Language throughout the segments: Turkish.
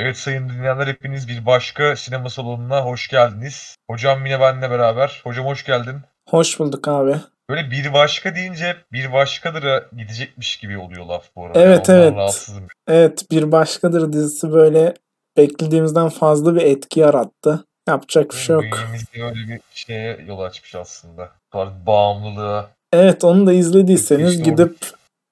Evet sayın dinleyenler hepiniz bir başka sinema salonuna hoş geldiniz. Hocam yine benimle beraber. Hocam hoş geldin. Hoş bulduk abi. Böyle bir başka deyince bir başkadır'a gidecekmiş gibi oluyor laf bu arada. Evet, Ondan evet. rahatsızım. Evet Bir Başkadır dizisi böyle beklediğimizden fazla bir etki yarattı. Yapacak bir şey yok. Bünyemizde öyle bir şeye yol açmış aslında. Bağımlılığa. Evet onu da izlediyseniz İşte gidip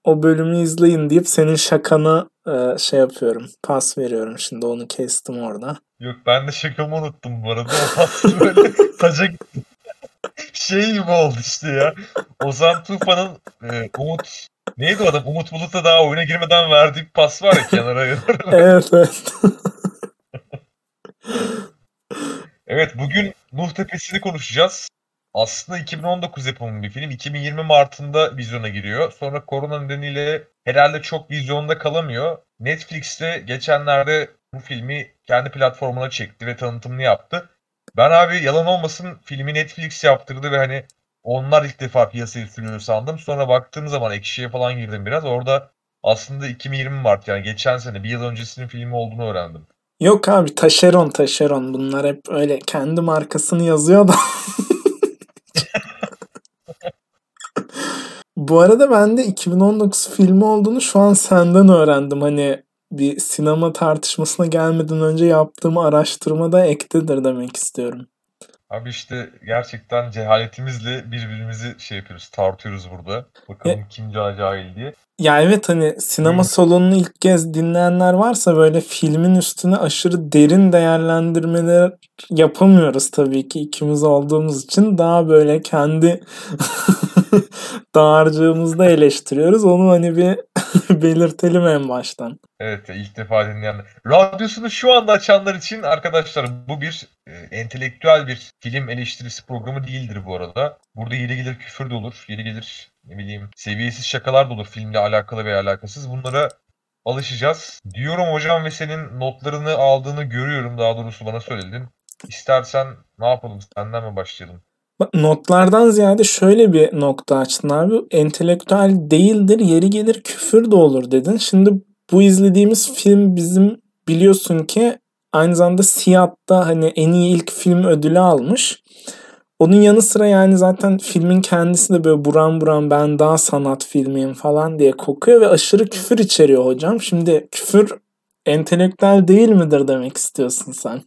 o bölümü izleyin deyip senin şakanı e, şey yapıyorum. Pas veriyorum şimdi onu kestim orada. Yok ben de şakamı unuttum bu arada. O böyle şey gibi oldu işte ya. Ozan Tufan'ın e, Umut neydi o adam? Umut Bulut'a daha oyuna girmeden verdiği bir pas var ya kenara. Evet evet. Evet bugün Nuh Tepesi'ni konuşacağız. Aslında 2019 yapımı bir film. 2020 Mart'ında vizyona giriyor. Sonra korona nedeniyle herhalde çok vizyonda kalamıyor. Netflix'te geçenlerde bu filmi kendi platformuna çekti ve tanıtımını yaptı. Ben abi yalan olmasın filmi Netflix yaptırdı ve hani onlar ilk defa piyasaya sürüyor sandım. Sonra baktığım zaman Ekşi'ye falan girdim biraz. Orada aslında 2020 Mart yani geçen sene bir yıl öncesinin filmi olduğunu öğrendim. Yok abi taşeron taşeron bunlar hep öyle kendi markasını yazıyor da. Bu arada ben de 2019 filmi olduğunu şu an senden öğrendim. Hani bir sinema tartışmasına gelmeden önce yaptığım araştırmada ektedir demek istiyorum. Abi işte gerçekten cehaletimizle birbirimizi şey yapıyoruz, tartıyoruz burada. Bakalım kim ca- cahil diye. Ya evet hani sinema Hı. salonunu ilk kez dinleyenler varsa böyle filmin üstüne aşırı derin değerlendirmeler yapamıyoruz tabii ki ikimiz olduğumuz için daha böyle kendi dağarcığımızda eleştiriyoruz. Onu hani bir belirtelim en baştan. Evet ilk defa dinleyenler. Radyosunu şu anda açanlar için arkadaşlar bu bir e, entelektüel bir film eleştirisi programı değildir bu arada. Burada yeri gelir küfür de olur, yeri gelir ne bileyim seviyesiz şakalar da olur filmle alakalı veya alakasız. Bunlara alışacağız. Diyorum hocam ve senin notlarını aldığını görüyorum daha doğrusu bana söyledin. İstersen ne yapalım senden mi başlayalım? Notlardan ziyade şöyle bir nokta açtın abi. Entelektüel değildir, yeri gelir küfür de olur dedin. Şimdi bu izlediğimiz film bizim biliyorsun ki aynı zamanda Siyat'ta hani en iyi ilk film ödülü almış. Onun yanı sıra yani zaten filmin kendisi de böyle buram buram ben daha sanat filmiyim falan diye kokuyor ve aşırı küfür içeriyor hocam. Şimdi küfür entelektüel değil midir demek istiyorsun sen?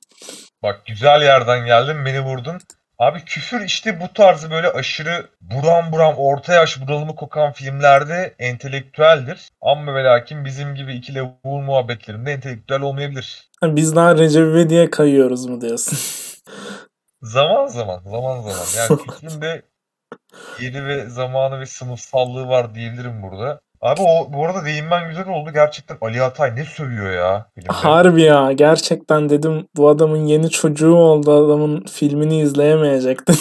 Bak güzel yerden geldin beni vurdun. Abi küfür işte bu tarzı böyle aşırı buram buram orta yaş bunalımı kokan filmlerde entelektüeldir. Ama ve lakin bizim gibi iki levuğun muhabbetlerinde entelektüel olmayabilir. Ha, Biz daha Recep İvedik'e kayıyoruz mu diyorsun? Zaman zaman, zaman zaman. Yani fikrin de yeri ve zamanı ve sınıfsallığı var diyebilirim burada. Abi o bu arada değinmen güzel oldu. Gerçekten Ali Atay ne sövüyor ya filmde. Harbi ya gerçekten dedim bu adamın yeni çocuğu oldu adamın filmini izleyemeyecektim.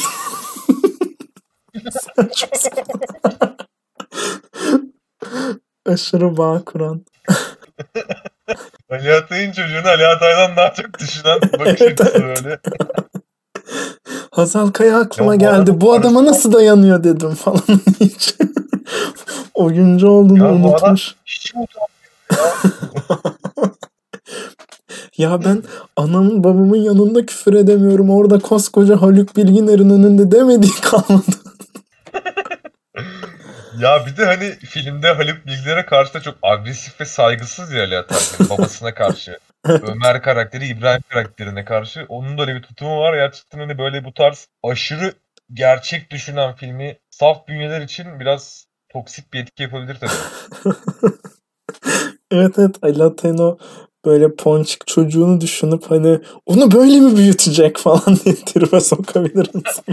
Saçma. Aşırı bağ kuran. Ali Atay'ın çocuğunu Ali Atay'dan daha çok düşünen bakış Evet, açısı böyle. Hazal Kaya aklıma Ya bu geldi. adam Bu adama nasıl dayanıyor dedim falan. Oyuncu olduğunu Ya unutmuş. Hiç mi utanmıyor? Ya ben anamın babamın yanında küfür edemiyorum. Orada koskoca Haluk Bilginer'in önünde demediği kalmadı. Ya bir de hani filmde Haluk Bilginer'e karşı da çok agresif ve saygısız ya Ali Atay. Babasına karşı. Ömer karakteri İbrahim karakterine karşı. Onun da öyle bir tutumu var. Gerçekten hani böyle bu tarz aşırı gerçek düşünen filmi saf bünyeler için biraz toksik bir etki yapabilir tabii. Evet evet Ali Atay'ın o böyle ponçik çocuğunu düşünüp hani onu böyle mi büyütecek falan diye tribe sokabilir insan.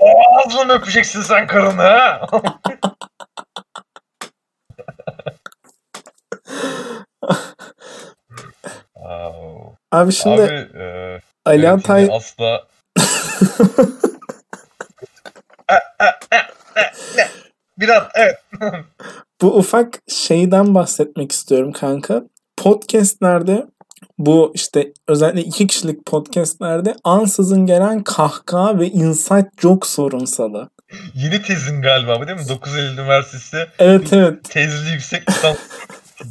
Ağzını mı öpeceksin sen karını ha? Abi şimdi Abi e, Ali asla E, e, e? Biraz evet. bu ufak şeyden bahsetmek istiyorum kanka. Podcast'lerde bu işte özellikle iki kişilik podcast'lerde ansızın gelen kahkaha ve inside joke sorunsalı. Yeni tezin galiba bu değil mi? 9 Eylül Üniversitesi Evet evet. tezli yüksek lisans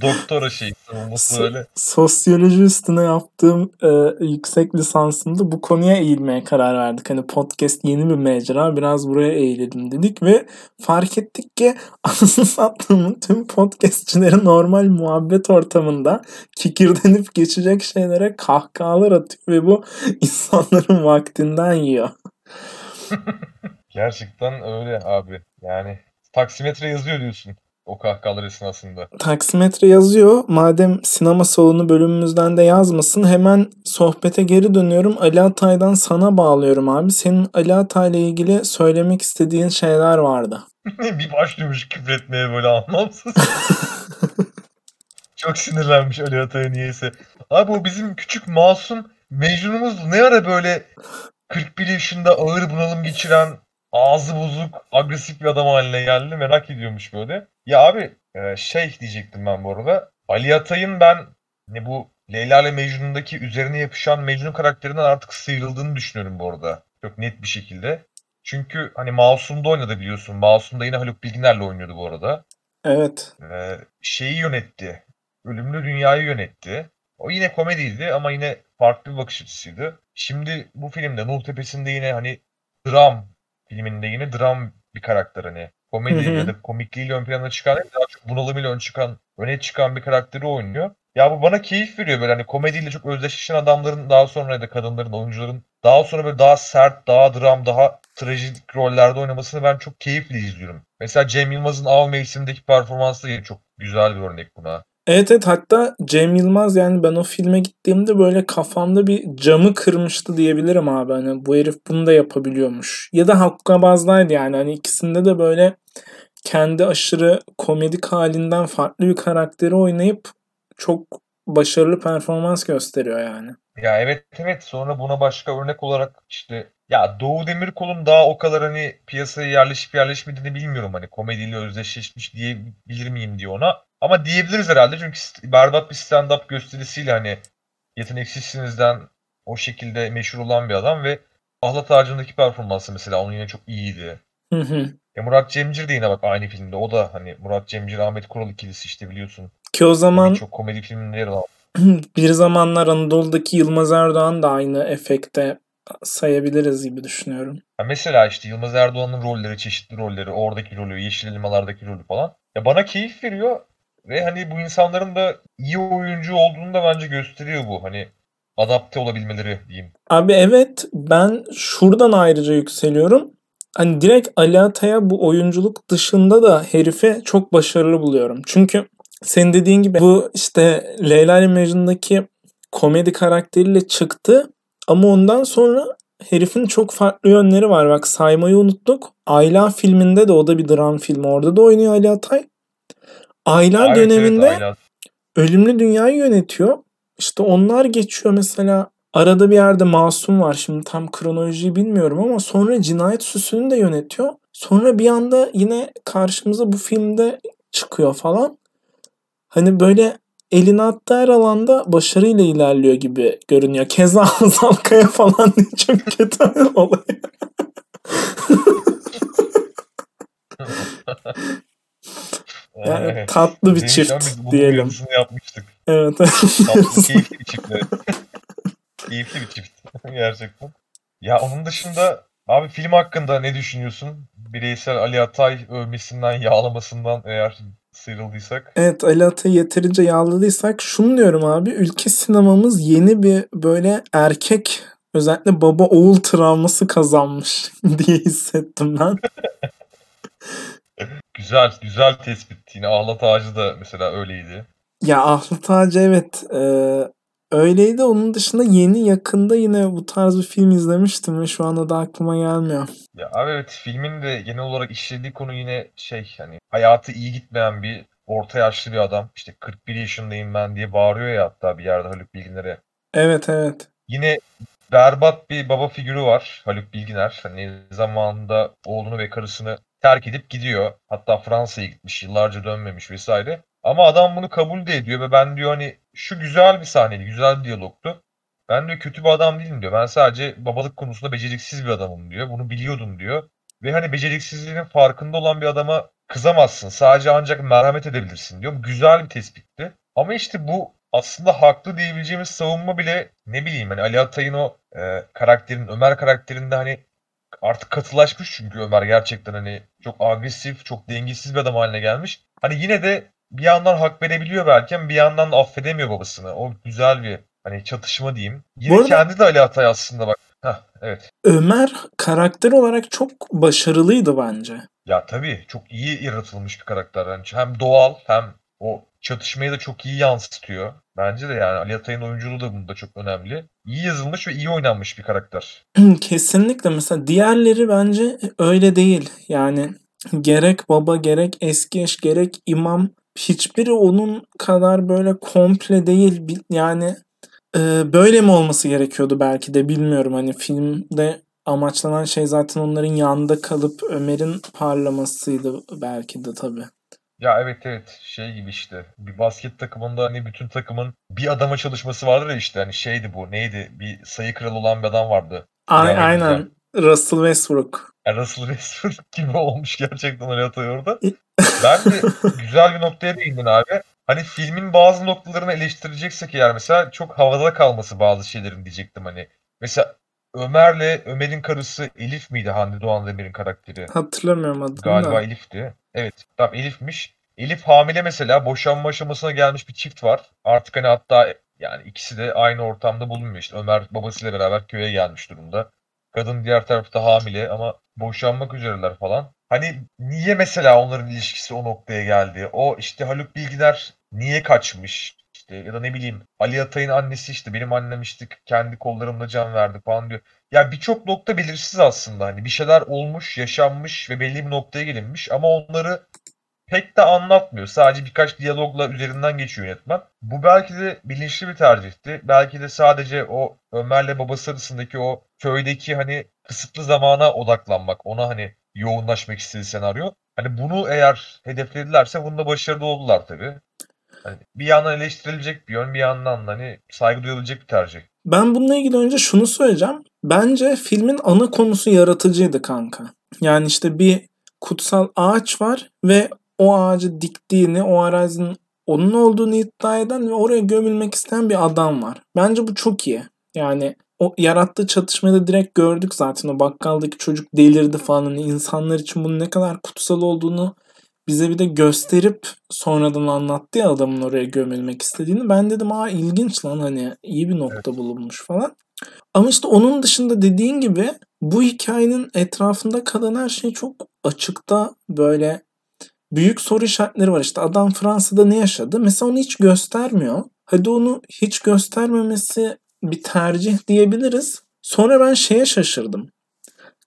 Doktora şey savunması So- böyle. sosyoloji üstüne yaptığım e, yüksek lisansımda bu konuya eğilmeye karar verdik. Hani podcast yeni bir mecra biraz buraya eğilelim dedik ve fark ettik ki anasını sattığımın tüm podcastçileri normal muhabbet ortamında kikirdenip geçecek şeylere kahkahalar atıyor ve bu insanların vaktinden yiyor. Gerçekten öyle abi. Yani taksimetre yazıyor diyorsun o kahkahalar esnasında. Taksimetre yazıyor. Madem sinema salonu bölümümüzden de yazmasın hemen sohbete geri dönüyorum. Ali Atay'dan sana bağlıyorum abi. Senin Ali Atay'la ilgili söylemek istediğin şeyler vardı. bir başlıyormuş küfretmeye böyle anlamsız. Çok sinirlenmiş Ali Atay'a niyeyse. Abi o bizim küçük masum Mecnun'umuz ne ara böyle 41 yaşında ağır bunalım geçiren ağzı bozuk agresif bir adam haline geldi merak ediyormuş böyle. Ya abi e, şey diyecektim ben bu arada. Ali Atay'ın ben ne bu Leyla ile Mecnun'daki üzerine yapışan Mecnun karakterinden artık sıyrıldığını düşünüyorum bu arada. Çok net bir şekilde. Çünkü hani Masum'da oynadı biliyorsun. Masum'da yine Haluk Bilginer'le oynuyordu bu arada. Evet. Ee, şeyi yönetti. Ölümlü Dünya'yı yönetti. O yine komediydi ama yine farklı bir bakış açısıydı. Şimdi bu filmde Nuh Tepesi'nde yine hani dram filminde yine dram bir karakter hani. Komedi ya da komikliğiyle ön plana çıkan değil, daha çok bunalımıyla ön çıkan, öne çıkan bir karakteri oynuyor. Ya bu bana keyif veriyor böyle hani komediyle çok özdeşleşen adamların daha sonra ya da kadınların, oyuncuların daha sonra böyle daha sert, daha dram, daha trajik rollerde oynamasını ben çok keyifle izliyorum. Mesela Cem Yılmaz'ın Av Mevsimi'ndeki performansı da çok güzel bir örnek buna. Evet evet hatta Cem Yılmaz yani ben o filme gittiğimde böyle kafamda bir camı kırmıştı diyebilirim abi. Hani bu herif bunu da yapabiliyormuş. Ya da Hakkabaz'daydı yani. Hani ikisinde de böyle kendi aşırı komedik halinden farklı bir karakteri oynayıp çok başarılı performans gösteriyor yani. Ya evet evet sonra buna başka örnek olarak işte ya Doğu Demirkol'un daha o kadar hani piyasaya yerleşip yerleşmediğini bilmiyorum hani komediyle özdeşleşmiş diyebilir miyim diye ona. Ama diyebiliriz herhalde çünkü berbat bir stand-up gösterisiyle hani yeteneksizsinizden o şekilde meşhur olan bir adam ve Ahlat Ağacı'ndaki performansı mesela onun yine çok iyiydi. Hı hı. E Murat Cemcir de yine bak aynı filmde. O da hani Murat Cemcir, Ahmet Kural ikilisi işte biliyorsun. Ki o zaman Birçok komedi filminde yer alan. bir zamanlar Anadolu'daki Yılmaz Erdoğan da aynı efekte sayabiliriz gibi düşünüyorum. Ya mesela işte Yılmaz Erdoğan'ın rolleri, çeşitli rolleri, oradaki rolü, Yeşil Elmalar'daki rolü falan. Ya bana keyif veriyor ve hani bu insanların da iyi oyuncu olduğunu da bence gösteriyor bu. Hani adapte olabilmeleri diyeyim. Abi evet ben şuradan ayrıca yükseliyorum. Hani direkt Ali Atay'a bu oyunculuk dışında da herifi çok başarılı buluyorum. Çünkü senin dediğin gibi bu işte Leyla ile Mecnun'daki komedi karakteriyle çıktı. Ama ondan sonra herifin çok farklı yönleri var. Bak saymayı unuttuk. Ayla filminde de o da bir dram filmi. Orada da oynuyor Ali Atay. Ayla Evet, döneminde evet. Ölümlü Dünya'yı yönetiyor. İşte onlar geçiyor mesela arada bir yerde Masum var. Şimdi tam kronolojiyi bilmiyorum ama sonra Cinayet Süsü'nü de yönetiyor. Sonra bir anda yine karşımıza bu filmde çıkıyor falan. Hani böyle elini attığı her alanda başarıyla ilerliyor gibi görünüyor. Keza Hazal Kaya falan diye çok kötü oluyor. Yani tatlı bir çift diyelim. yapmıştık. Evet. Tatlı, keyifli bir çift. keyifli bir çift. Gerçekten. Ya onun dışında abi film hakkında ne düşünüyorsun? Bireysel Ali Atay övmesinden, yağlamasından eğer sıyrıldıysak. Evet Ali Atay'ı yeterince yağladıysak şunu diyorum abi. Ülke sinemamız yeni bir böyle erkek özellikle baba oğul travması kazanmış diye hissettim ben. Güzel, güzel tespit. Yine Ahlat Ağacı da mesela öyleydi. Ya Ahlat Ağacı evet e, öyleydi. Onun dışında yeni yakında yine bu tarz bir film izlemiştim ve şu anda da aklıma gelmiyor. Ya abi evet filmin de genel olarak işlediği konu yine şey hani hayatı iyi gitmeyen bir orta yaşlı bir adam. İşte 41 yaşındayım ben diye bağırıyor ya hatta bir yerde Haluk Bilginer'e. Evet evet. Yine berbat bir baba figürü var Haluk Bilginer. Hani zamanında oğlunu ve karısını terk edip gidiyor. Hatta Fransa'ya gitmiş, yıllarca dönmemiş vesaire. Ama adam bunu kabul de ediyor ve ben diyor hani şu güzel bir sahneydi, güzel bir diyalogtu. Ben diyor kötü bir adam değilim diyor. Ben sadece babalık konusunda beceriksiz bir adamım diyor. Bunu biliyordum diyor. Ve hani beceriksizliğinin farkında olan bir adama kızamazsın. Sadece ancak merhamet edebilirsin diyor. Güzel bir tespitti. Ama işte bu aslında haklı diyebileceğimiz savunma bile ne bileyim hani Ali Atay'ın o e, karakterin Ömer karakterinde hani artık katılaşmış çünkü Ömer gerçekten hani çok agresif, çok dengesiz bir adam haline gelmiş. Hani yine de bir yandan hak verebiliyor belki ama bir yandan da affedemiyor babasını. O güzel bir hani çatışma diyeyim. Yine arada- kendi de Ali Atay aslında bak. Heh, evet. Ömer karakter olarak çok başarılıydı bence. Ya tabii çok iyi yaratılmış bir karakter. Yani hem doğal hem o çatışmayı da çok iyi yansıtıyor. Bence de yani Ali Atay'ın oyunculuğu da bunda çok önemli. İyi yazılmış ve iyi oynanmış bir karakter. Kesinlikle mesela diğerleri bence öyle değil. Yani gerek baba gerek eski eş gerek imam hiçbiri onun kadar böyle komple değil. Yani e, böyle mi olması gerekiyordu belki de bilmiyorum. Hani filmde amaçlanan şey zaten onların yanında kalıp Ömer'in parlamasıydı belki de tabii. Ya evet evet şey gibi işte bir basket takımında hani bütün takımın bir adama çalışması vardır ya işte hani şeydi bu neydi bir sayı kralı olan bir adam vardı. A- Yani aynen. Russell Westbrook. Yani Russell Westbrook gibi olmuş gerçekten Ali Atay orada. Bence güzel bir noktaya değindin abi. Hani filmin bazı noktalarını eleştireceksek eğer mesela çok havada kalması bazı şeylerin diyecektim hani. Mesela Ömer'le Ömer'in karısı Elif miydi Hande Doğan Demir'in karakteri? Hatırlamıyorum adını Galiba da. Elif'ti. Evet tamam Elif'miş. Elif hamile mesela boşanma aşamasına gelmiş bir çift var. Artık hani hatta yani ikisi de aynı ortamda bulunmuyor işte. Ömer babasıyla beraber köye gelmiş durumda. Kadın diğer tarafta hamile ama boşanmak üzereler falan. Hani niye mesela onların ilişkisi o noktaya geldi? O işte Haluk Bilginer niye kaçmış? İşte ya da ne bileyim Ali Atay'ın annesi işte benim annem işte kendi kollarımla can verdi falan diyor. Ya birçok nokta belirsiz aslında. Hani bir şeyler olmuş, yaşanmış ve belli bir noktaya gelinmiş ama onları pek de anlatmıyor. Sadece birkaç diyalogla üzerinden geçiyor yönetmen. Bu belki de bilinçli bir tercihti. Belki de sadece o Ömer'le babası arasındaki o köydeki hani kısıtlı zamana odaklanmak, ona hani yoğunlaşmak istediği senaryo. Hani bunu eğer hedefledilerse bunda başarılı oldular tabii. Hani bir yandan eleştirilecek bir yön, bir yandan da hani saygı duyulacak bir tercih. Ben bununla ilgili önce şunu söyleyeceğim. Bence filmin ana konusu yaratıcıydı kanka. Yani işte bir kutsal ağaç var ve o ağacı diktiğini, o arazinin onun olduğunu iddia eden ve oraya gömülmek isteyen bir adam var. Bence bu çok iyi. Yani o yarattığı çatışmayı da direkt gördük zaten. O bakkaldaki çocuk delirdi falan. Hani insanlar için bunun ne kadar kutsal olduğunu bize bir de gösterip sonradan anlattı ya adamın oraya gömülmek istediğini. Ben dedim aa ilginç lan hani iyi bir nokta bulunmuş falan. Ama işte onun dışında dediğin gibi bu hikayenin etrafında kalan her şey çok açıkta böyle büyük soru işaretleri var. İşte adam Fransa'da ne yaşadı? Mesela onu hiç göstermiyor. Hadi onu hiç göstermemesi bir tercih diyebiliriz. Sonra ben şeye şaşırdım.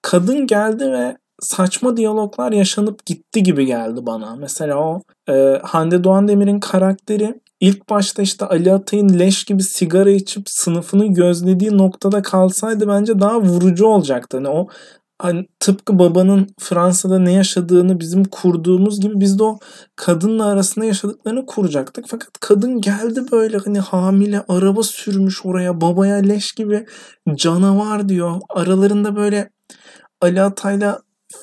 Kadın geldi ve saçma diyaloglar yaşanıp gitti gibi geldi bana. Mesela o e, Hande Doğan Demir'in karakteri ilk başta işte Ali Atay'ın leş gibi sigara içip sınıfını gözlediği noktada kalsaydı bence daha vurucu olacaktı. Hani o hani tıpkı babanın Fransa'da ne yaşadığını bizim kurduğumuz gibi biz de o kadınla arasında yaşadıklarını kuracaktık. Fakat kadın geldi böyle hani hamile araba sürmüş oraya babaya leş gibi canavar diyor. Aralarında böyle Ali Atay'la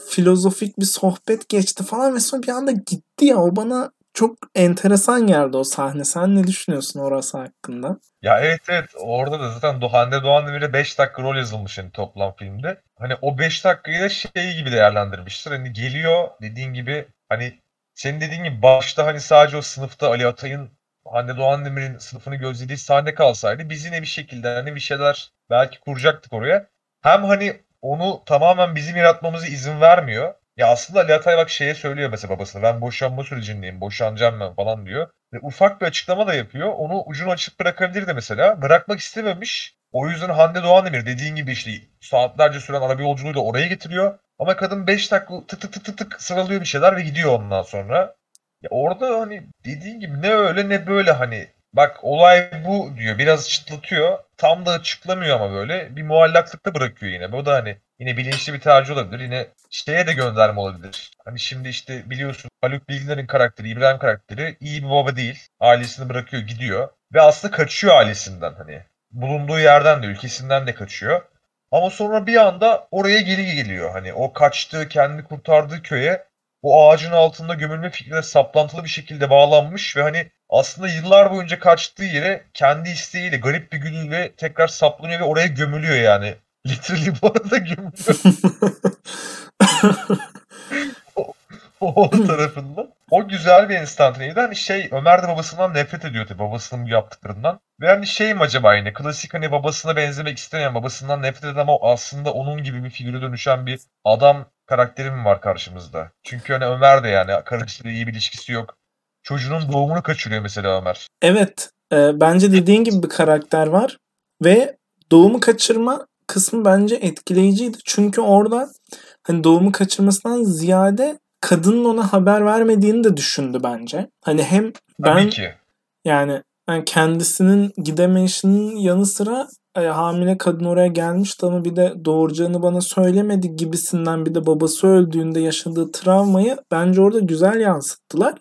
filozofik bir sohbet geçti falan ve sonra bir anda gitti ya o bana çok enteresan geldi o sahne. Sen ne düşünüyorsun orası hakkında? Ya evet evet orada da zaten Hande Doğan Demir'e 5 dakika rol yazılmış hani toplam filmde. Hani o 5 dakikayı da şey gibi değerlendirmiştir. Hani geliyor dediğin gibi hani senin dediğin gibi başta hani sadece o sınıfta Ali Atay'ın Hande Doğan Demir'in sınıfını gözlediği sahne kalsaydı biz yine bir şekilde hani bir şeyler belki kuracaktık oraya. Hem hani onu tamamen bizim yaratmamıza izin vermiyor. Ya aslında Ali Atay bak şeye söylüyor mesela babasına ben boşanma sürecindeyim boşanacağım ben falan diyor. Ve ufak bir açıklama da yapıyor. Onu ucunu açıp bırakabilirdi mesela. Bırakmak istememiş. O yüzden Hande Doğan Demir dediğin gibi işte saatlerce süren araba yolculuğuyla oraya getiriyor. Ama kadın 5 dakika tık tık tık tık tık sıralıyor bir şeyler ve gidiyor ondan sonra. Ya orada hani dediğin gibi ne öyle ne böyle hani bak olay bu diyor biraz çıtlatıyor. Tam da açıklamıyor ama böyle bir muallaklıkta bırakıyor yine. Bu da hani yine bilinçli bir tercih olabilir. Yine şeye de gönderme olabilir. Hani şimdi işte biliyorsun Haluk Bilginer'in karakteri, İbrahim karakteri iyi bir baba değil. Ailesini bırakıyor gidiyor. Ve aslında kaçıyor ailesinden hani. Bulunduğu yerden de ülkesinden de kaçıyor. Ama sonra bir anda oraya geri geliyor. Hani o kaçtığı, kendini kurtardığı köye o ağacın altında gömülme fikrine saplantılı bir şekilde bağlanmış ve hani aslında yıllar boyunca kaçtığı yere kendi isteğiyle garip bir günüyle tekrar saplanıyor ve oraya gömülüyor yani. Literally bu arada gömülüyor. o, o tarafından. O güzel bir enstantaneydi. Hani şey Ömer de babasından nefret ediyor tabii babasının yaptıklarından. Ve hani şey mi acaba yine klasik hani babasına benzemek istemeyen babasından nefret eden ama aslında onun gibi bir figüre dönüşen bir adam karakteri mi var karşımızda? Çünkü hani Ömer de yani kardeşleriyle iyi bir ilişkisi yok. Çocuğunun doğumunu kaçırıyor mesela Ömer. Evet. E, bence dediğin gibi bir karakter var. Ve doğumu kaçırma kısmı bence etkileyiciydi. Çünkü orada hani doğumu kaçırmasından ziyade kadının ona haber vermediğini de düşündü bence. Hani hem ben Tabii ki. yani yani kendisinin gidemeyişinin yanı sıra e, hamile kadın oraya gelmişti ama bir de doğuracağını bana söylemedi gibisinden bir de babası öldüğünde yaşadığı travmayı bence orada güzel yansıttılar.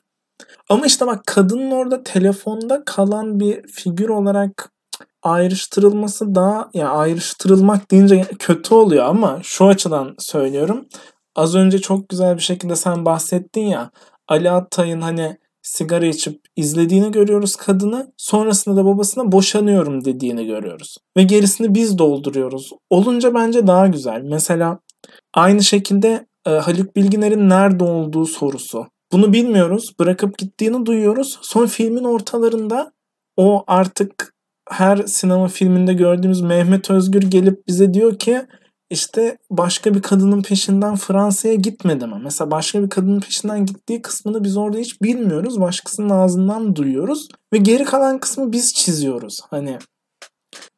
Ama işte bak kadının orada telefonda kalan bir figür olarak ayrıştırılması daha ya yani ayrıştırılmak deyince kötü oluyor ama şu açıdan söylüyorum. Az önce çok güzel bir şekilde sen bahsettin ya Ali Atay'ın hani sigara içip izlediğini görüyoruz kadını. Sonrasında da babasına boşanıyorum dediğini görüyoruz. Ve gerisini biz dolduruyoruz. Olunca bence daha güzel. Mesela aynı şekilde e, Haluk Bilginer'in nerede olduğu sorusu. Bunu bilmiyoruz. Bırakıp gittiğini duyuyoruz. Son filmin ortalarında o artık her sinema filminde gördüğümüz Mehmet Özgür gelip bize diyor ki işte başka bir kadının peşinden Fransa'ya gitmedi mi? Mesela başka bir kadının peşinden gittiği kısmını biz orada hiç bilmiyoruz. Başkasının ağzından duyuyoruz. Ve geri kalan kısmı biz çiziyoruz. Hani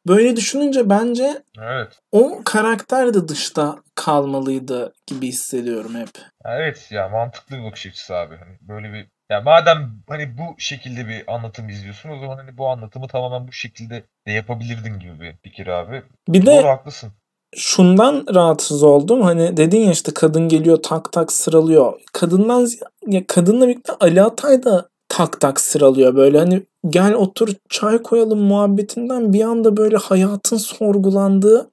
böyle düşününce bence Evet. o karakter de dışta kalmalıydı gibi hissediyorum hep. Evet ya mantıklı bir bakış açısı abi. Hani böyle bir ya madem hani bu şekilde bir anlatım izliyorsun o zaman hani bu anlatımı tamamen bu şekilde de yapabilirdin gibi bir fikir abi. Bir Doğru de haklısın. şundan rahatsız oldum. Hani dedin ya işte kadın geliyor tak tak sıralıyor. Kadından ya kadınla birlikte Ali Atay da tak tak sıralıyor. Böyle hani gel otur çay koyalım muhabbetinden bir anda böyle hayatın sorgulandığı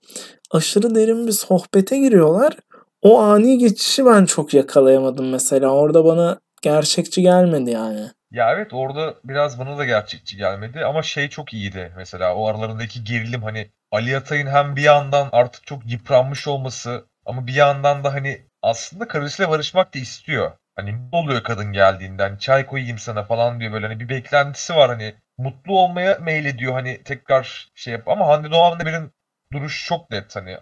aşırı derin bir sohbete giriyorlar. O ani geçişi ben çok yakalayamadım mesela. Orada bana gerçekçi gelmedi yani. Ya evet orada biraz bana da gerçekçi gelmedi ama şey çok iyiydi mesela o aralarındaki gerilim hani Ali Atay'ın hem bir yandan artık çok yıpranmış olması ama bir yandan da hani aslında karısıyla barışmak da istiyor. Hani ne oluyor kadın geldiğinde hani çay koyayım sana falan diyor böyle hani bir beklentisi var hani mutlu olmaya meylediyor hani tekrar şey yap ama Hande Doğan Demir'in duruşu çok net hani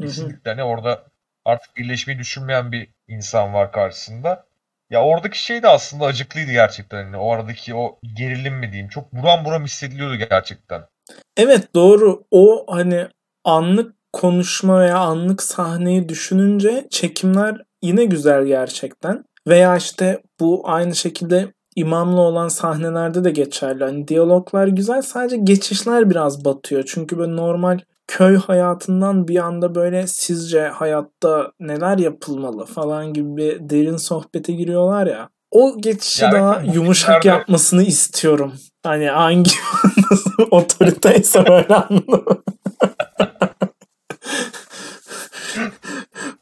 kesinlikle hani orada artık birleşmeyi düşünmeyen bir insan var karşısında. Ya oradaki şey de aslında acıklıydı gerçekten. Hani o aradaki o gerilim mi diyeyim. Çok buram buram hissediliyordu gerçekten. Evet doğru. O hani anlık konuşma veya anlık sahneyi düşününce çekimler yine güzel gerçekten. Veya işte bu aynı şekilde imamla olan sahnelerde de geçerli. Hani diyaloglar güzel sadece geçişler biraz batıyor. Çünkü böyle normal köy hayatından bir anda böyle sizce hayatta neler yapılmalı falan gibi bir derin sohbete giriyorlar ya. O geçişi Ya evet, daha bu yumuşak filmlerde- yapmasını istiyorum. Hani hangi otoriteyse böyle anlamı.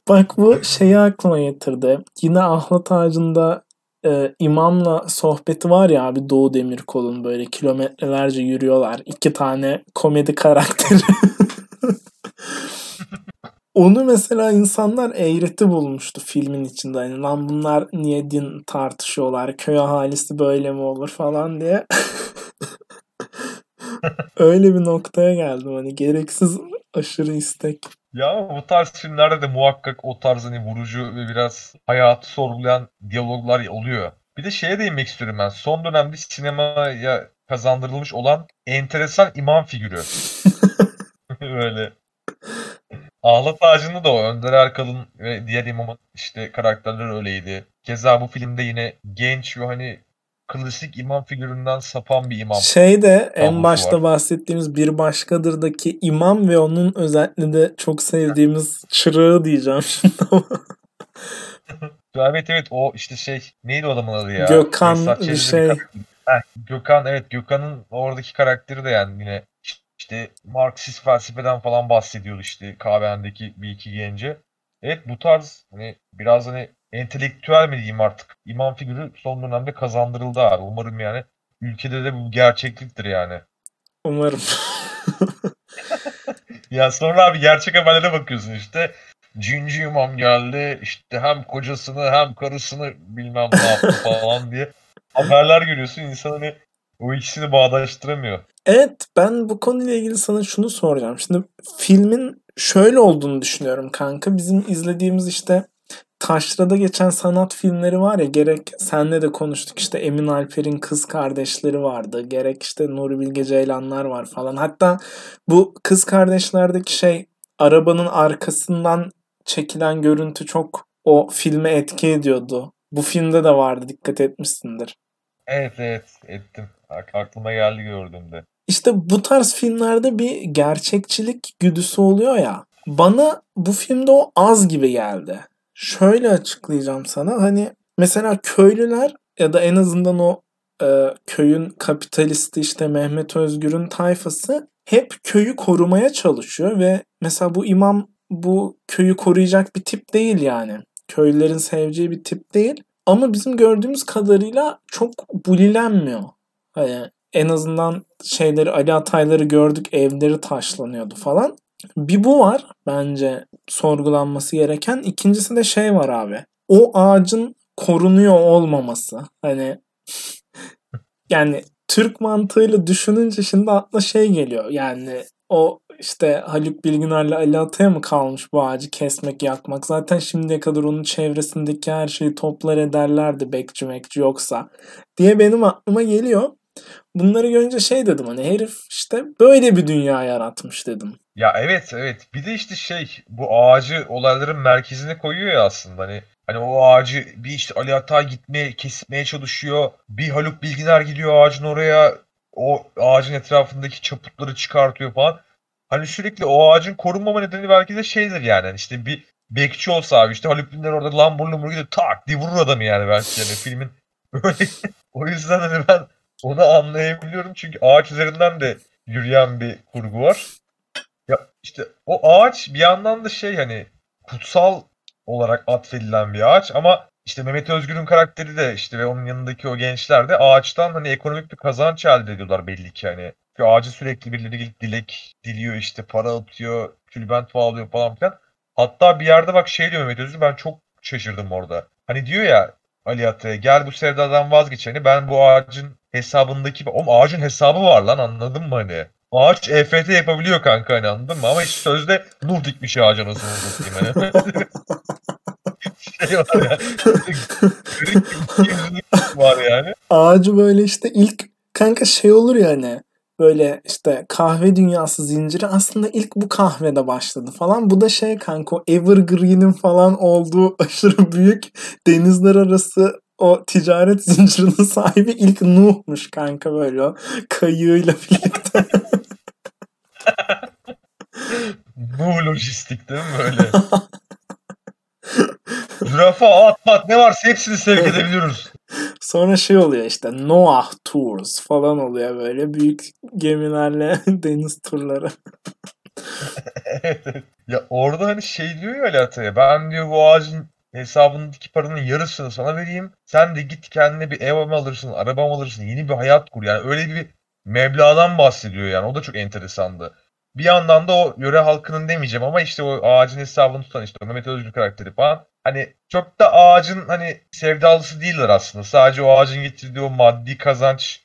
Bak bu şeyi aklıma getirdi. Yine Ahlat Ağacı'nda e, imamla sohbeti var ya abi Doğu Demirkol'un böyle kilometrelerce yürüyorlar. İki tane komedi karakteri. Onu mesela insanlar eğreti bulmuştu filmin içinde. Hani lan bunlar niye din tartışıyorlar? Köy ahalisi böyle mi olur falan diye. Öyle bir noktaya geldim hani gereksiz aşırı istek. Ya bu tarz filmlerde de muhakkak o tarz hani vurucu ve biraz hayatı sorgulayan diyaloglar oluyor. Bir de şeye değinmek istiyorum ben. Son dönemde sinemaya kazandırılmış olan enteresan imam figürü. Böyle. Ahlat Ağacı'nda da o. Önder Erkal'ın ve diğer imamın işte karakterleri öyleydi. Keza bu filmde yine genç ve hani klasik imam figüründen sapan bir imam. Şey de en başta var. bahsettiğimiz bir başkadırdaki imam ve onun özellikle de çok sevdiğimiz çırağı diyeceğim şimdi ama. Evet evet o işte şey neydi o adamın adı ya? Gökhan bir şey. Heh, Gökhan evet Gökhan'ın oradaki karakteri de yani yine işte Marksist felsefeden falan bahsediyordu işte kahvehanedeki bir iki gence. Evet bu tarz hani biraz hani entelektüel mi diyeyim artık imam figürü son dönemde kazandırıldı abi. Umarım yani ülkede de bu gerçekliktir yani. Umarım. ya sonra abi gerçek haberlere bakıyorsun işte. Cinci imam geldi işte hem kocasını hem karısını bilmem ne yaptı falan diye haberler görüyorsun. İnsan hani o ikisini bağdaştıramıyor. Evet ben bu konuyla ilgili sana şunu soracağım. Şimdi filmin şöyle olduğunu düşünüyorum kanka. Bizim izlediğimiz işte taşrada geçen sanat filmleri var ya gerek senle de konuştuk işte Emin Alper'in kız kardeşleri vardı. Gerek işte Nuri Bilge Ceylanlar var falan. Hatta bu kız kardeşlerdeki şey arabanın arkasından çekilen görüntü çok o filme etki ediyordu. Bu filmde de vardı dikkat etmişsindir. Evet evet ettim. Aklıma geldi gördüğümde. İşte bu tarz filmlerde bir gerçekçilik güdüsü oluyor ya. Bana bu filmde o az gibi geldi. Şöyle açıklayacağım sana. Hani mesela köylüler ya da en azından o e, köyün kapitalisti işte Mehmet Özgür'ün tayfası hep köyü korumaya çalışıyor ve mesela bu imam bu köyü koruyacak bir tip değil yani. Köylülerin seveceği bir tip değil. Ama bizim gördüğümüz kadarıyla çok bulilenmiyor. Hani en azından şeyleri Ali Atayları gördük evleri taşlanıyordu falan. Bir bu var bence sorgulanması gereken. İkincisi de şey var abi. O ağacın korunuyor olmaması. Hani yani Türk mantığıyla düşününce şimdi akla şey geliyor. Yani o işte Haluk Bilginer'le Ali Atay'a mı kalmış bu ağacı kesmek, yakmak? Zaten şimdiye kadar onun çevresindeki her şeyi toplar ederlerdi bekçi mekçi yoksa diye benim aklıma geliyor. Bunları görünce şey dedim hani herif işte böyle bir dünya yaratmış dedim. Ya evet evet. Bir de işte şey bu ağacı olayların merkezine koyuyor ya aslında. Hani hani o ağacı bir işte Ali Atay gitmeye kesmeye çalışıyor. Bir Haluk Bilginer gidiyor ağacın oraya. O ağacın etrafındaki çaputları çıkartıyor falan. Hani sürekli o ağacın korunmama nedeni belki de şeydir yani. Hani işte bir bekçi olsa abi işte Haluk Bilginer orada lambur lambur gidiyor tak diye vurur adamı yani belki yani filmin. Böyle o yüzden hani ben onu anlayabiliyorum çünkü ağaç üzerinden de yürüyen bir kurgu var. Ya işte o ağaç bir yandan da şey hani kutsal olarak atfedilen bir ağaç ama işte Mehmet Özgür'ün karakteri de işte ve onun yanındaki o gençler de ağaçtan hani ekonomik bir kazanç elde ediyorlar belli ki hani. Çünkü ağacı sürekli birileri gelip dilek diliyor işte para atıyor, tülbent bağlıyor falan filan. Hatta bir yerde bak şey diyor Mehmet Özgür ben çok şaşırdım orada. Hani diyor ya Ali Atay'a gel bu sevdadan vazgeç hani ben bu ağacın hesabındaki o ağacın hesabı var lan anladın mı hani? Ağaç EFT yapabiliyor kanka hani anladın mı? Ama hiç sözde Nuh dikmiş ağaca nasıl satayım hani. şey var yani. yani. Ağacı böyle işte ilk kanka şey olur ya hani böyle işte kahve dünyası zinciri aslında ilk bu kahvede başladı falan. Bu da şey kanka o Evergreen'in falan olduğu aşırı büyük denizler arası o ticaret zincirinin sahibi ilk Nuh'muş kanka böyle o kayığıyla birlikte. Nuh lojistik değil mi böyle? Zürafa, at, at ne varsa hepsini sevk edebiliyoruz. Sonra şey oluyor işte Noah Tours falan oluyor böyle büyük gemilerle deniz turları. Ya orada hani şey diyor ya Ali Atay'a ben diyor bu ağacın hesabındaki paranın yarısını sana vereyim. Sen de git kendine bir ev alırsın, araba alırsın, yeni bir hayat kur. Yani öyle bir meblağdan bahsediyor yani. O da çok enteresandı. Bir yandan da o yöre halkının demeyeceğim ama işte o ağacın hesabını tutan işte o Mehmet Özgür karakteri falan. Hani çok da ağacın hani sevdalısı değiller aslında. Sadece o ağacın getirdiği o maddi kazanç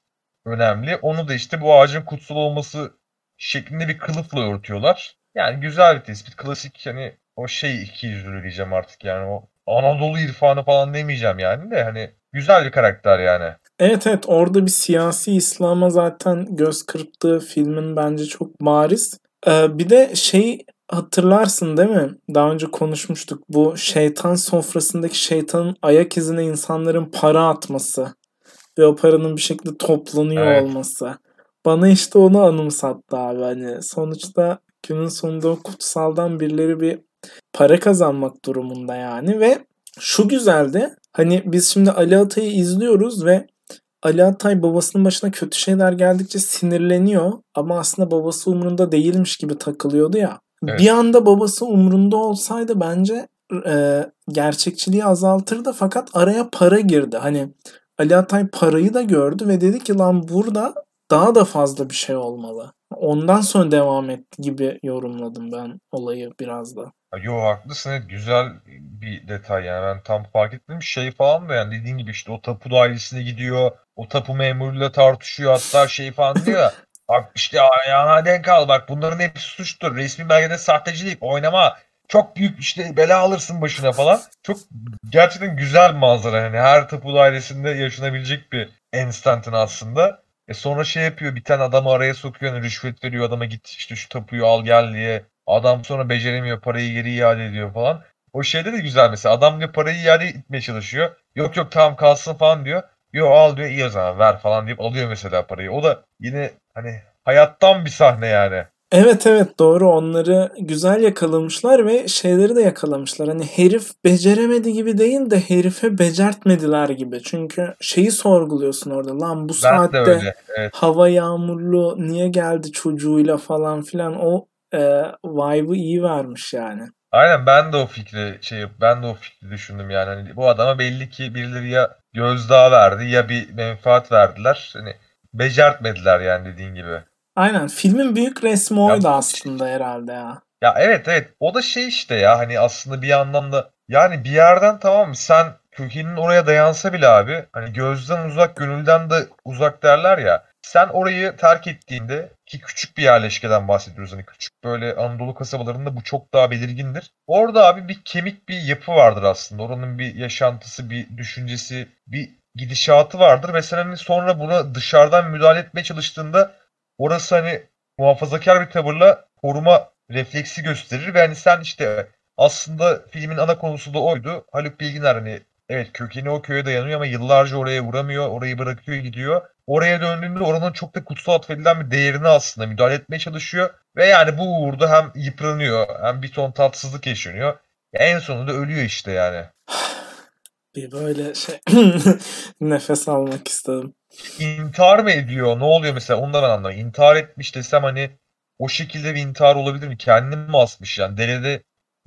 önemli. Onu da işte bu ağacın kutsal olması şeklinde bir kılıfla örtüyorlar. Yani güzel bir tespit. Klasik hani o şey iki yüzlü diyeceğim artık yani o Anadolu irfanı falan demeyeceğim yani de hani güzel bir karakter yani. Evet evet orada bir siyasi İslam'a zaten göz kırptığı filmin bence çok bariz. Ee, bir de şey hatırlarsın değil mi? Daha önce konuşmuştuk. Bu şeytan sofrasındaki şeytanın ayak izine insanların para atması ve o paranın bir şekilde toplanıyor evet. olması. Bana işte onu anımsattı abi. Hani sonuçta günün sonunda o kutsaldan birileri bir para kazanmak durumunda yani ve şu güzeldi. Hani biz şimdi Ali Atay'ı izliyoruz ve Ali Atay babasının başına kötü şeyler geldikçe sinirleniyor ama aslında babası umurunda değilmiş gibi takılıyordu ya. Evet. Bir anda babası umurunda olsaydı bence e, gerçekçiliği azaltırdı fakat araya para girdi. Hani Ali Atay parayı da gördü ve dedi ki lan burada daha da fazla bir şey olmalı. Ondan sonra devam etti gibi yorumladım ben olayı biraz da. Yo haklısın evet güzel bir detay yani ben tam fark etmedim şey falan da yani dediğin gibi işte o tapu dairesine gidiyor o tapu memuruyla tartışıyor hatta şey falan diyor ya bak işte ayağına denk al bak bunların hepsi suçtur resmi belgede sahtecilik oynama çok büyük işte bela alırsın başına falan çok gerçekten güzel bir manzara yani her tapu dairesinde yaşanabilecek bir enstantin aslında. E sonra şey yapıyor bir tane adamı araya sokuyor hani rüşvet veriyor adama git işte şu tapuyu al gel diye. Adam sonra beceremiyor parayı geri iade ediyor falan. O şeyde de güzel mesela adam diyor parayı iade etmeye çalışıyor. Yok yok tamam kalsın falan diyor. Yok al diyor iyi o zaman ver falan deyip alıyor mesela parayı. O da yine hani hayattan bir sahne yani. Evet evet doğru onları güzel yakalamışlar ve şeyleri de yakalamışlar. Hani herif beceremedi gibi değil de herife becertmediler gibi. Çünkü şeyi sorguluyorsun orada. Lan bu Ben saatte öyle. Evet. hava yağmurlu niye geldi çocuğuyla falan filan o e, vibe'ı iyi vermiş yani. Aynen ben de o fikri şey ben de o fikri düşündüm yani. Hani bu adama belli ki birileri ya gözdağı verdi ya bir menfaat verdiler. Hani becertmediler yani dediğin gibi. Aynen filmin büyük resmi Ya oydu aslında herhalde ya. Ya evet evet o da şey işte ya hani aslında bir yandan da yani bir yerden tamam mı sen kökenin oraya dayansa bile abi hani gözden uzak gönülden de uzak derler ya sen orayı terk ettiğinde ki küçük bir yerleşkeden bahsediyoruz hani küçük böyle Anadolu kasabalarında bu çok daha belirgindir. Orada abi bir kemik bir yapı vardır aslında oranın bir yaşantısı bir düşüncesi bir gidişatı vardır ve sen hani sonra buna dışarıdan müdahale etmeye çalıştığında orası hani muhafazakar bir tavırla koruma refleksi gösterir ve hani sen işte aslında filmin ana konusu da oydu. Haluk Bilginer hani evet kökeni o köye dayanıyor ama yıllarca oraya vuramıyor. Orayı bırakıyor gidiyor. Oraya döndüğünde oranın çok da kutsal atfedilen bir değerini aslında müdahale etmeye çalışıyor. Ve yani bu uğurda hem yıpranıyor hem bir ton tatsızlık yaşanıyor. Ya en sonunda ölüyor işte yani. Bir böyle şey nefes almak istedim. İntihar mı ediyor? Ne oluyor mesela? Ondan anlamıyorum. İntihar etmiş desem hani o şekilde bir intihar olabilir mi? Kendini mi asmış yani? Derede,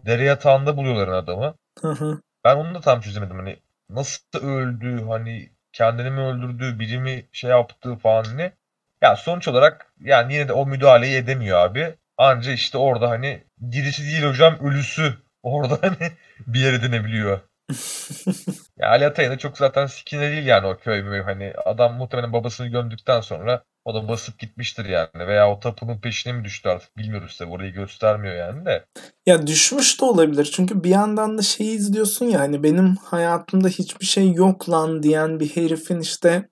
dere yatağında buluyorlar adamı. Hı hı. Ben onu da tam çözemedim. Hani nasıl öldü? Hani kendini mi öldürdü? Biri mi şey yaptı falan ne? Ya sonuç olarak yani yine de o müdahaleyi edemiyor abi. Anca işte orada hani dirisi değil hocam ölüsü orada hani bir yer edinebiliyor. Ya Ali Atay'ın da çok zaten sikine değil yani o köy mü hani adam muhtemelen babasını gömdükten sonra o da basıp gitmiştir yani veya o tapunun peşine mi düştü artık bilmiyoruz tabii orayı göstermiyor yani de. Ya düşmüş de olabilir. Çünkü bir yandan da şeyi izliyorsun ya hani benim hayatımda hiçbir şey yok lan diyen bir herifin işte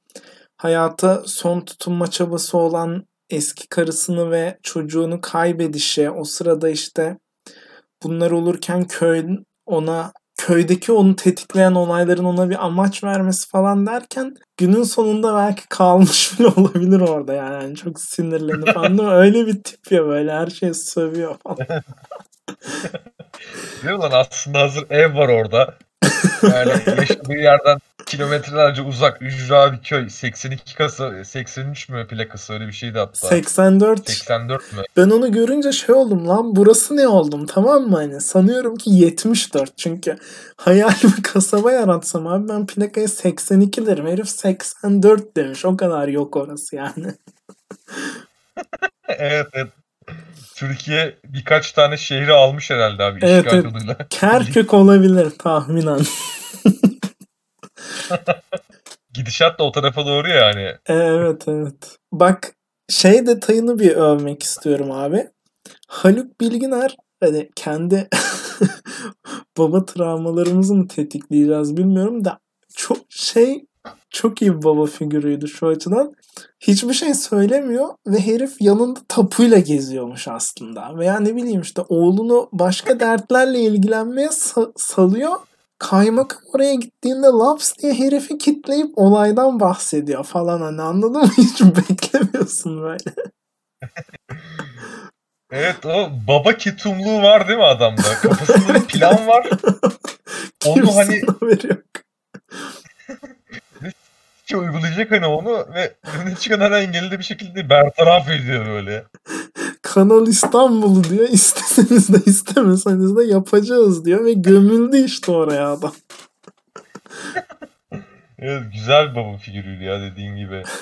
hayata son tutunma çabası olan eski karısını ve çocuğunu kaybedişi o sırada işte bunlar olurken köy ona köydeki onu tetikleyen olayların ona bir amaç vermesi falan derken günün sonunda belki kalmış bile olabilir orada yani, Yani çok sinirlenip anladın? Öyle bir tip ya böyle her şeyi sövüyor falan. Değil mi lan aslında hazır ev var orada. Yani yaşadığı yerden kilometrelerce uzak ücra bir köy. 82 kasa 83 mü plakası öyle bir şeydi hatta. 84. 84 mü? Ben onu görünce şey oldum lan burası ne oldum tamam mı hani sanıyorum ki 74 çünkü hayalimi kasaba yaratsam abi ben plakaya 82 derim herif 84 demiş o kadar yok orası yani. evet evet. Türkiye birkaç tane şehri almış herhalde abi Evet, işgal evet. yoluyla. Kerkük olabilir tahminen. Gidişat da o tarafa doğru yani. Evet evet. Bak şey detayını bir övmek istiyorum abi. Haluk Bilginer hani kendi baba travmalarımızı mı tetikleyeceğiz bilmiyorum da çok şey çok iyi bir baba figürüydü şu açıdan. Hiçbir şey söylemiyor ve herif yanında tapuyla geziyormuş aslında. Veya ne bileyim işte oğlunu başka dertlerle ilgilenmeye sa- salıyor. Kaymakam oraya gittiğinde laps diye herifi kitleyip olaydan bahsediyor falan hani anladın mı? Hiç beklemiyorsun böyle. Evet o baba ketumluğu var değil mi adamda? Kafasında bir plan var. Onu hani yok. Ki uygulayacak hani onu ve önüne çıkan her engeli bir şekilde bertaraf ediyor böyle. Kanal İstanbul'u diyor. İsteseniz de istemeseniz de yapacağız diyor ve gömüldü işte oraya adam. Evet güzel baba figürüydü ya dediğin gibi.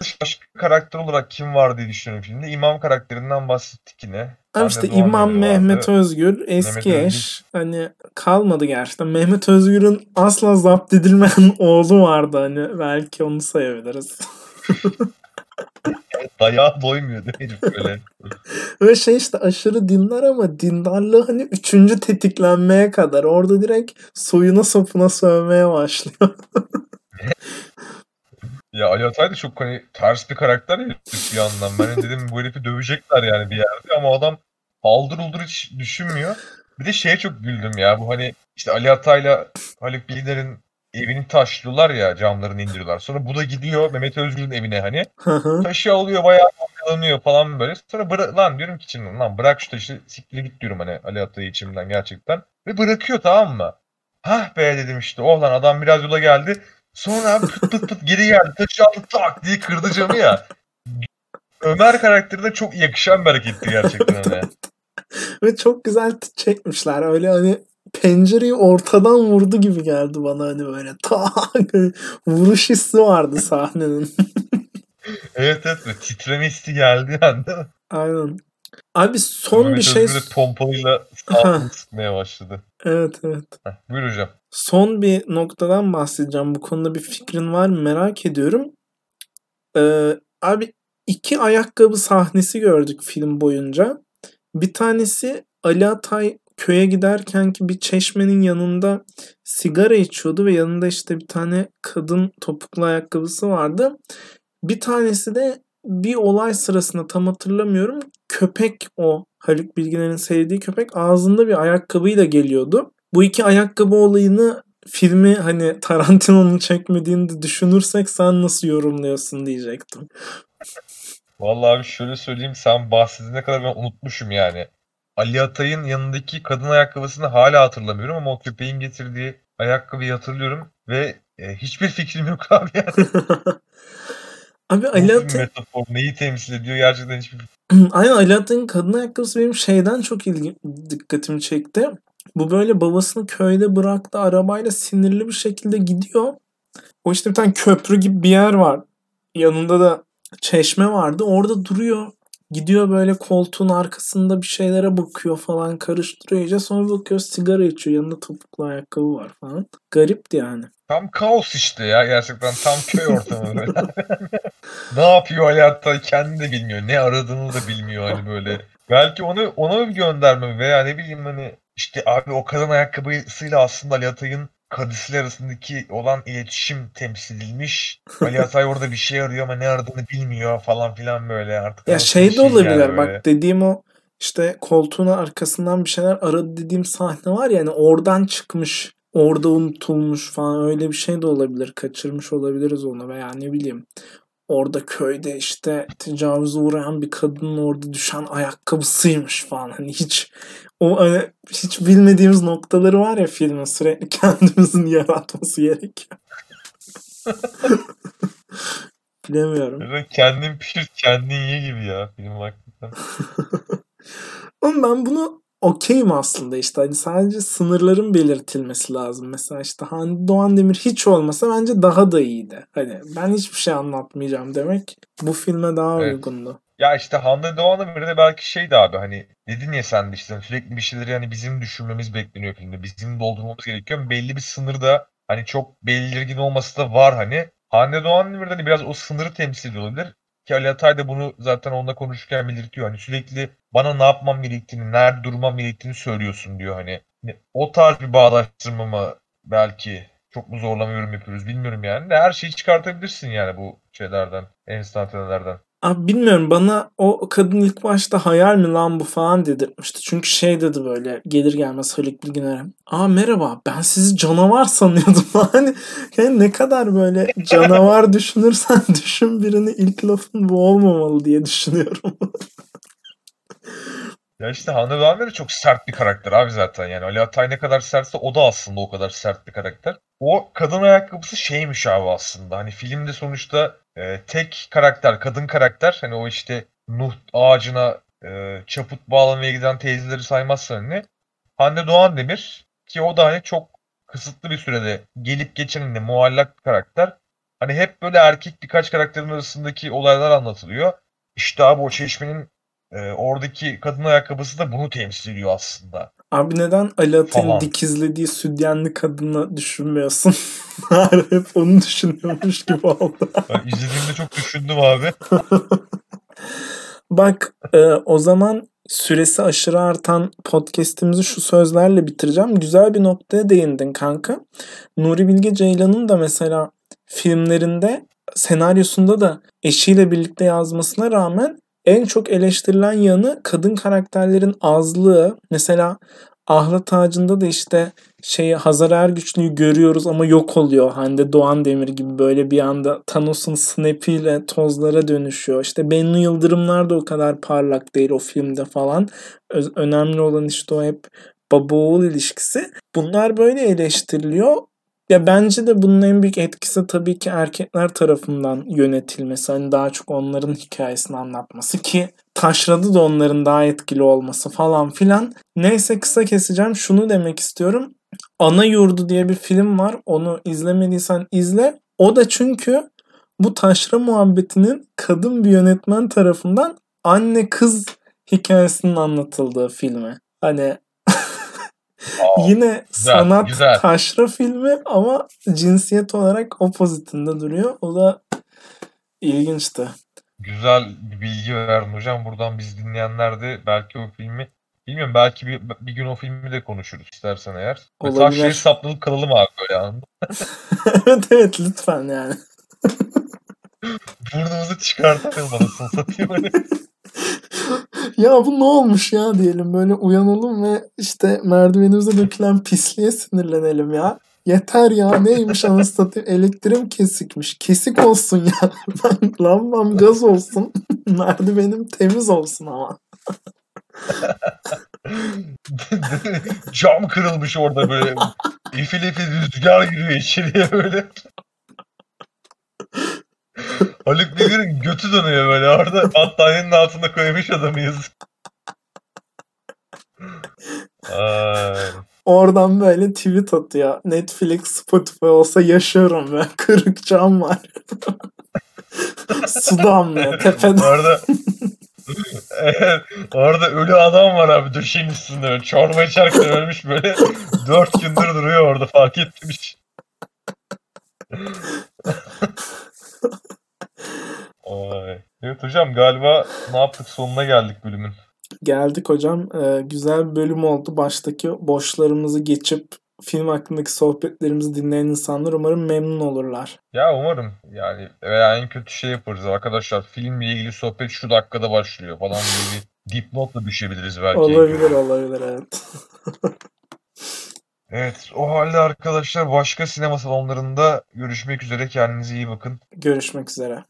Başka karakter olarak kim var diye düşünüyorum filmde. İmam karakterinden bahsettik yine. Abi işte Doğan İmam vardı. Mehmet Özgür eski Mehmet eş. Hani kalmadı gerçekten. Mehmet Özgür'ün asla zapt edilmeyen oğlu vardı hani. Belki onu sayabiliriz. Dayağa doymuyor değil mi böyle? Ve şey işte aşırı dindar ama dindarlığı hani üçüncü tetiklenmeye kadar. Orada direkt soyuna sopuna sövmeye başlıyor. Ya Ali Atay da çok hani ters bir karakter ya bir yandan. Ben dedim bu herifi dövecekler yani bir yerde ama adam haldır uldur hiç düşünmüyor. Bir de şeye çok güldüm ya bu hani işte Ali Atay'la Haluk Bilginer'in evini taşlıyorlar ya camlarını indiriyorlar. Sonra bu da gidiyor Mehmet Özgür'ün evine hani taşı alıyor bayağı damgalanıyor falan böyle. Sonra bıra- lan diyorum ki içimden lan bırak şu taşı siktir git diyorum hani Ali Atay'ı içimden gerçekten. Ve bırakıyor tamam mı? Hah be dedim işte oh lan adam biraz yola geldi. Sonra pıt pıt pıt geri geldi. Taşı aldı tak diye kırdı camı ya. Ömer karakterine çok yakışan bir hareketti gerçekten hani. Ve çok güzel çekmişler. Öyle hani pencereyi ortadan vurdu gibi geldi bana hani böyle tak vuruş hissi vardı sahnenin. Evet evet titreme hissi geldi yani? Aynen. Abi son bir şey de pompalıyla sıkmaya başladı. evet evet. Heh, buyur hocam. Son bir noktadan bahsedeceğim. Bu konuda bir fikrin var mı merak ediyorum. Ee, abi iki ayakkabı sahnesi gördük film boyunca. Bir tanesi Ali Atay köye giderken ki bir çeşmenin yanında sigara içiyordu ve yanında işte bir tane kadın topuklu ayakkabısı vardı. Bir tanesi de bir olay sırasında tam hatırlamıyorum. Köpek o Haluk Bilginer'in sevdiği köpek ağzında bir ayakkabıyla geliyordu. Bu iki ayakkabı olayını filmi hani Tarantino'nun çekmediğini de düşünürsek sen nasıl yorumluyorsun diyecektim. Vallahi abi şöyle söyleyeyim sen bahsedene kadar ben unutmuşum yani. Ali Atay'ın yanındaki kadın ayakkabısını hala hatırlamıyorum ama o köpeğin getirdiği ayakkabıyı hatırlıyorum ve e, hiçbir fikrim yok abi yani. Abi metafor neyi temsil ediyor gerçekten hiçbir Aynen Atay'ın kadın ayakkabısı benim şeyden çok ilgi, dikkatimi çekti. Bu böyle babasını köyde bıraktı arabayla sinirli bir şekilde gidiyor. O işte bir tane köprü gibi bir yer var. Yanında da çeşme vardı. Orada duruyor. Gidiyor böyle koltuğun arkasında bir şeylere bakıyor falan karıştırıyor iyice. Sonra bakıyor sigara içiyor. Yanında topuklu ayakkabı var falan. Garipti yani. Tam kaos işte ya gerçekten tam köy ortamı böyle. ne yapıyor Atay kendi de bilmiyor. Ne aradığını da bilmiyor hani böyle. Belki onu ona bir gönderme veya ne bileyim hani işte abi o kadın ayakkabısıyla aslında Ali kadısıyla arasındaki olan iletişim temsil edilmiş. Ali Atay orada bir şey arıyor ama ne aradığını bilmiyor falan filan böyle artık. Ya şey de olabilir bak dediğim o işte koltuğun arkasından bir şeyler aradı dediğim sahne var ya hani oradan çıkmış orada unutulmuş falan öyle bir şey de olabilir kaçırmış olabiliriz onu veya ne bileyim orada köyde işte tecavüze uğrayan bir kadının orada düşen ayakkabısıymış falan hani hiç o hani hiç bilmediğimiz noktaları var ya filmin sürekli kendimizin yaratması gerekiyor. Bilemiyorum. Böyle kendin pişir kendin ye gibi ya film hakikaten. Ama ben bunu okeyim aslında işte hani sadece sınırların belirtilmesi lazım. Mesela işte Hande Doğan Demir hiç olmasa bence daha da iyiydi. Hani ben hiçbir şey anlatmayacağım demek bu filme daha Evet. uygundu. Ya işte Hande Doğan'ın biri de belki şeydi abi hani dedin ya sen de işte sürekli bir şeyleri hani bizim düşünmemiz bekleniyor filmde. Bizim doldurmamız gerekiyor. Belli bir sınırda hani çok belirgin olması da var hani. Hande Doğan'ın biri de hani biraz o sınırı temsil ediyor olabilir. Ki Ali Atay da bunu zaten onunla konuşurken belirtiyor. Hani sürekli bana ne yapmam gerektiğini, nerede durmam gerektiğini söylüyorsun diyor hani. O tarz bir bağdaştırma mı belki çok mu zorlama yorum yapıyoruz bilmiyorum yani. Her şeyi çıkartabilirsin yani bu şeylerden, enstantanelerden. Abi bilmiyorum bana o kadın ilk başta hayal mi lan bu falan dedirtmişti. Çünkü şey dedi böyle gelir gelmez Haluk Bilginer'e. Aa merhaba ben sizi canavar sanıyordum. Hani yani ne kadar böyle canavar düşünürsen düşün birini ilk lafın bu olmamalı diye düşünüyorum. Ya işte Hande Doğan da çok sert bir karakter abi zaten yani. Ali Atay ne kadar sertse o da aslında o kadar sert bir karakter. O kadın ayakkabısı şeymiş abi aslında. Hani filmde sonuçta e, tek karakter, kadın karakter. Hani o işte Nuh ağacına e, çaput bağlamaya giden teyzeleri saymazsan hani Hande Doğan Demir ki o da hani çok kısıtlı bir sürede gelip geçen hani muallak bir karakter. Hani hep böyle erkek birkaç karakterin arasındaki olaylar anlatılıyor. İşte abi o çeşmenin e, oradaki kadın ayakkabısı da bunu temsil ediyor aslında. Abi neden Falan. dikizlediği sütyenli kadını düşünmüyorsun? Hep onu düşünüyormuş gibi oldu. Ben izlediğimde çok düşündüm abi. Bak e, o zaman süresi aşırı artan podcast'imizi şu sözlerle bitireceğim. Güzel bir noktaya değindin kanka. Nuri Bilge Ceylan'ın da mesela filmlerinde senaryosunda da eşiyle birlikte yazmasına rağmen en çok eleştirilen yanı kadın karakterlerin azlığı. Mesela Ahlat Ağacı'nda da işte şeyi Hazar Ergüçlü'yü görüyoruz ama yok oluyor. Hande Doğan Demir gibi böyle bir anda Thanos'un snap'iyle tozlara dönüşüyor. İşte Bennu Yıldırımlar da o kadar parlak değil o filmde falan. Ö- önemli olan işte o hep baba oğul ilişkisi. Bunlar böyle eleştiriliyor. Ya bence de bunun en büyük etkisi tabii ki erkekler tarafından yönetilmesi. Hani daha çok onların hikayesini anlatması ki taşradı da onların daha etkili olması falan filan. Neyse kısa keseceğim. Şunu demek istiyorum. Ana Yurdu diye bir film var. Onu izlemediysen izle. O da çünkü bu taşra muhabbetinin kadın bir yönetmen tarafından anne kız hikayesinin anlatıldığı filmi. Hani Aa, Yine güzel, sanat güzel. taşra filmi ama cinsiyet olarak opozitinde duruyor. O da ilginçti. güzel bir bilgi verdin hocam. Buradan biz dinleyenler de belki o filmi bilmiyorum belki bir, bir gün o filmi de konuşuruz istersen eğer. Ve Olabilir. taşraya saplanıp kalalım abi böyle evet evet lütfen yani. Burnumuzu çıkartalım anasını satayım. ya bu ne olmuş ya diyelim böyle uyanalım ve işte merdivenimize dökülen pisliğe sinirlenelim ya. Yeter ya neymiş anasını elektriğim kesikmiş. Kesik olsun ya. Ben lambam gaz olsun. Merdivenim temiz olsun ama. Cam kırılmış orada böyle. İfil ifil rüzgar giriyor içeriye böyle. Haluk Bilginer'in götü dönüyor böyle orada battaniyenin altında koymuş adamı yazık. Ay. Oradan böyle tweet atıyor. Netflix, Spotify olsa yaşıyorum ben. Kırık cam var. Su damlıyor tepeden. Orada Evet, orada ölü adam var abi döşeğin üstünde böyle çorba içerken ölmüş böyle dört gündür duruyor orada fark etmemiş. Ay. Evet hocam galiba ne yaptık sonuna geldik bölümün. Geldik hocam. Ee, güzel bir bölüm oldu. Baştaki boşlarımızı geçip film hakkındaki sohbetlerimizi dinleyen insanlar umarım memnun olurlar. Ya umarım yani veya en kötü şey yaparız arkadaşlar filmle ilgili sohbet şu dakikada başlıyor falan diye bir dipnotla düşebiliriz belki. Olabilir olabilir evet. Evet o halde arkadaşlar başka sinema salonlarında görüşmek üzere kendinize iyi bakın. Görüşmek üzere.